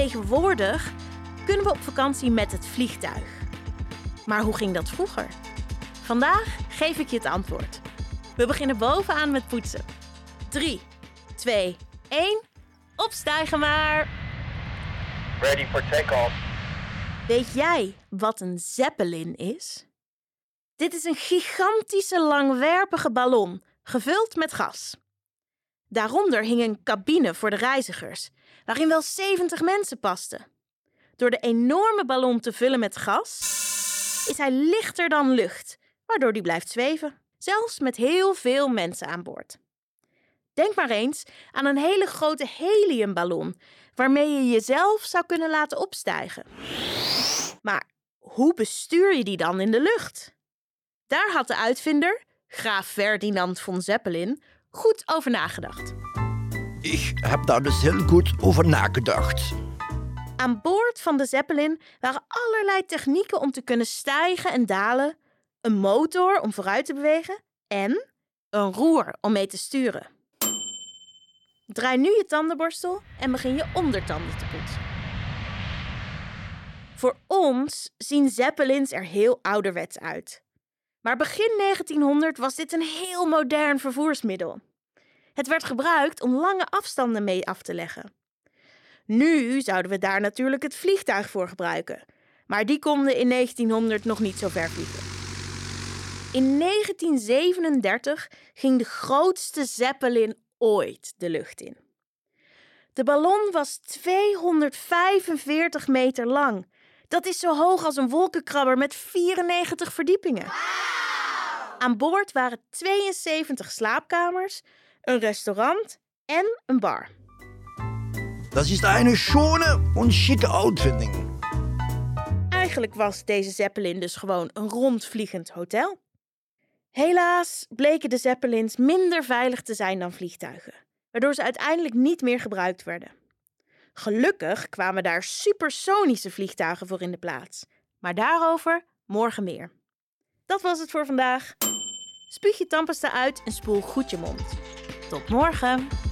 Tegenwoordig kunnen we op vakantie met het vliegtuig. Maar hoe ging dat vroeger? Vandaag geef ik je het antwoord. We beginnen bovenaan met poetsen. 3, 2, 1. Opstijgen maar! Ready for takeoff. Weet jij wat een zeppelin is? Dit is een gigantische langwerpige ballon, gevuld met gas. Daaronder hing een cabine voor de reizigers, waarin wel 70 mensen pasten. Door de enorme ballon te vullen met gas, is hij lichter dan lucht, waardoor die blijft zweven, zelfs met heel veel mensen aan boord. Denk maar eens aan een hele grote heliumballon, waarmee je jezelf zou kunnen laten opstijgen. Maar hoe bestuur je die dan in de lucht? Daar had de uitvinder, graaf Ferdinand von Zeppelin, goed over nagedacht. Ik heb daar dus heel goed over nagedacht. Aan boord van de Zeppelin waren allerlei technieken om te kunnen stijgen en dalen, een motor om vooruit te bewegen en een roer om mee te sturen. Draai nu je tandenborstel en begin je ondertanden te poetsen. Voor ons zien Zeppelins er heel ouderwets uit. Maar begin 1900 was dit een heel modern vervoersmiddel. Het werd gebruikt om lange afstanden mee af te leggen. Nu zouden we daar natuurlijk het vliegtuig voor gebruiken, maar die konden in 1900 nog niet zo ver vliegen. In 1937 ging de grootste Zeppelin ooit de lucht in. De ballon was 245 meter lang. Dat is zo hoog als een wolkenkrabber met 94 verdiepingen. Aan boord waren 72 slaapkamers, een restaurant en een bar. Dat is eine schone und schicke Outfinding. Eigenlijk was deze Zeppelin dus gewoon een rondvliegend hotel. Helaas bleken de Zeppelins minder veilig te zijn dan vliegtuigen, waardoor ze uiteindelijk niet meer gebruikt werden. Gelukkig kwamen daar supersonische vliegtuigen voor in de plaats, maar daarover morgen meer. Dat was het voor vandaag. Spuug je tandpasta uit en spoel goed je mond. Tot morgen!